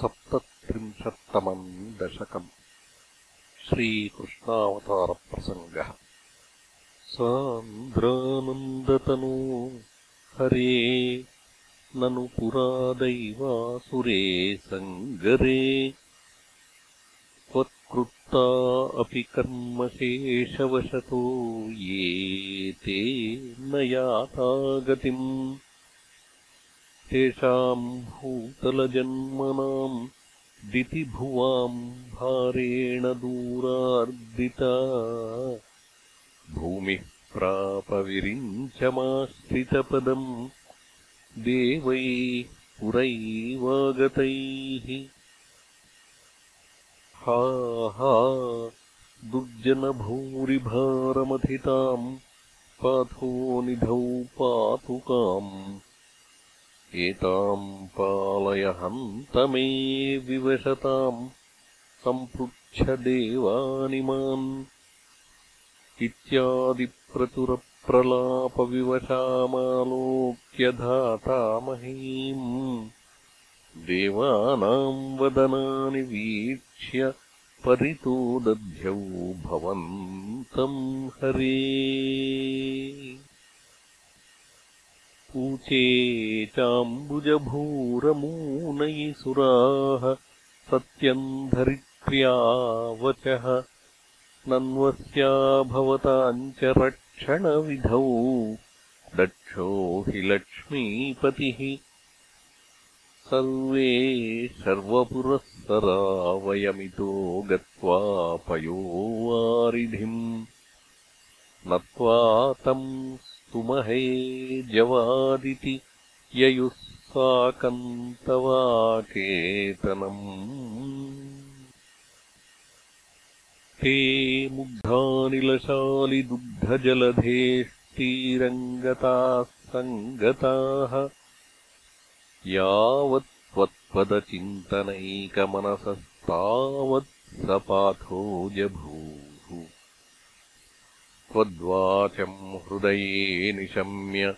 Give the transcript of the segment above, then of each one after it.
सप्तत्रिंशत्तमम् दशकम्। श्रीकृष्णावतारप्रसङ्गः। सान्द्रानन्दतनो हरे ननु पुरादैवासुरे सङ्गरे। त्वत्कृत्ता अपि कर्मशेषवशतो ये ते न यातागतिम् तेषाम् भूतलजन्मनाम् दितिभुवाम् भारेण दूरार्दिता। भूमिः प्रापविरिञ्चमाश्रितपदम् देवैः पुरैवागतैः। हा हा दुर्जनभूरिभारमथिताम् पाथोनिधौ पातुकाम् एताम् पालय हन्तमे विवशताम् सम्पृच्छदेवानिमान् इत्यादिप्रचुरप्रलापविवशामालोक्यधातामहीम् देवानाम् वदनानि वीक्ष्य परितो दध्यौ भवन्तम् हरे ऊचे चाम्बुजभूरमूनयि सुराः सत्यम् धरित्र्यावचः नन्वस्या भवताम् च रक्षणविधौ दक्षो हि लक्ष्मीपतिः। सर्वे सर्वपुरःसरा वयमितो गत्वा पयोवारिधिम् नत्वा तम् स्तुमहे जवादिति ययुः साकन्तवाकेतनम् ते मुग्धानिलशालिदुग्धजलधेष्टीरङ्गताः सङ्गताः यावत् त्वत्पदचिन्तनैकमनसस्तावत् सपाथो जभूः त्वद्वाचम् हृदये निशम्य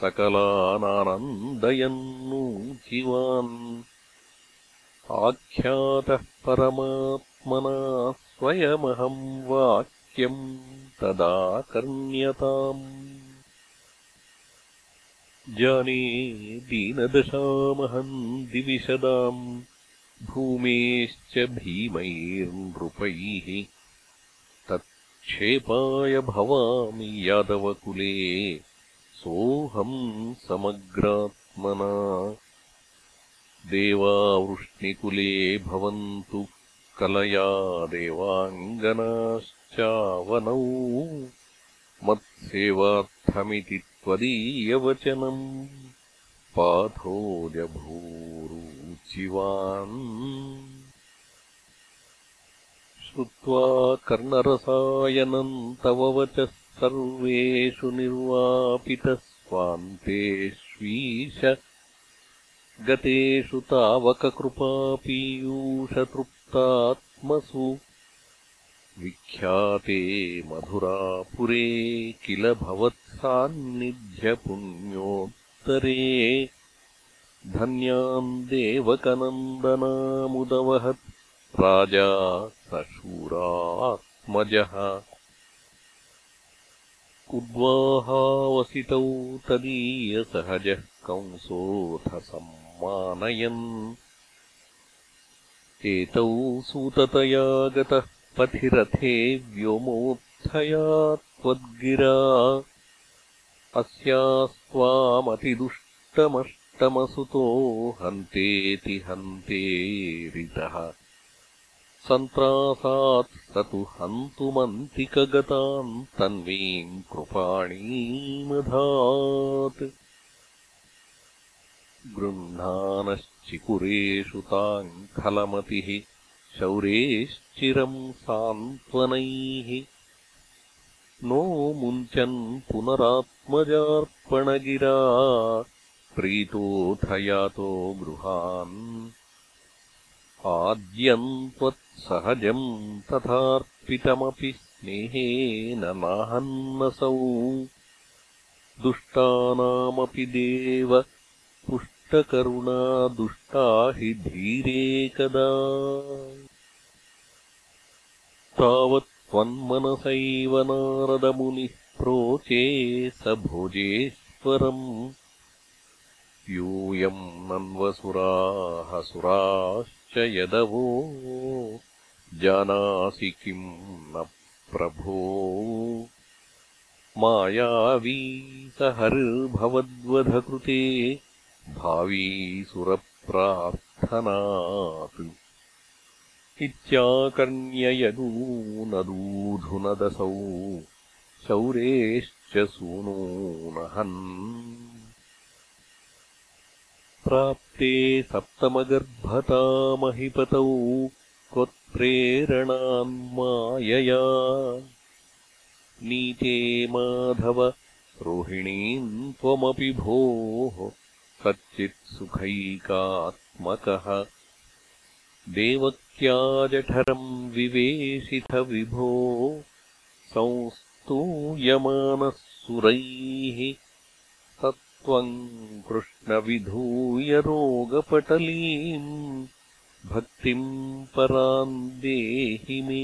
सकलानानन्दयन्नूचिवान् आख्यातः परमात्मना स्वयमहम् वाक्यम् तदाकर्ण्यताम्। जाने दीनदशामहम् दिविशदाम् भूमेश्च भीमैर्नृपैः क्षेपाय भवामि यादवकुले सोऽहम् समग्रात्मना। देवावृष्णिकुले भवन्तु कलया देवाङ्गनाश्चावनौ। मत्सेवार्थमिति त्वदीयवचनम् पाथोजभूरुचिवान् श्रुत्वा कर्णरसायनम् तव वचः सर्वेषु निर्वापितस्वान्तेष्वीश। गतेषु तावककृपापीयूषतृप्तात्मसु। विख्याते मधुरापुरे किल भवत्सान्निध्यपुण्योत्तरे। धन्यान् देवकनन्दनामुदवहत् राजा सशूरात्मजः उद्वाहावसितौ तदीयसहजः कंसोऽथ सम्मानयन्। एतौ सूततया गतः पथिरथे व्योमोत्थया त्वद्गिरा अस्यास्त्वामतिदुष्टमष्टमसुतो हन्तेति हन्तेरितः सन्त्रासात् स तु हन्तुमन्तिकगताम् तन्वीम् कृपाणीमधात्। गृह्णानश्चिकुरेषु ताम् खलमतिः शौरेश्चिरम् सान्त्वनैः। नो मुञ्चन् पुनरात्मजार्पणगिरा प्रीतोऽथ यातो गृहान् आद्यम् त्वत्सहजम् तथार्पितमपि स्नेहेन नाहन्नसौ। दुष्टानामपि देव दुष्टकरुणा दुष्टा हि धीरे कदा। तावत्त्वन्मनसैव नारदमुनिः प्रोचे स भोजेश्वरम्। यूयम् नन्वसुराः सुराश्च यदवो जानासि किम् न प्रभो? मायावी स हरिर्भवद्वधकृते भावी सुरप्रार्थनात् इत्याकर्ण्ययदूनदूधुनदसौ शौरेश्च सूनूनहन् प्राप्ते सप्तमगर्भतामहिपतौ त्वत्प्रेरणान्मायया नीते माधव रोहिणीम् त्वमपि भोः कच्चित्सुखैकात्मकः देवक्याजठरम् विवेशिथ विभो संस्तूयमानः सुरैः सत्त्वम् कृष्णविधूय रोगपटलीम् भक्तिम् पराम् देहि मे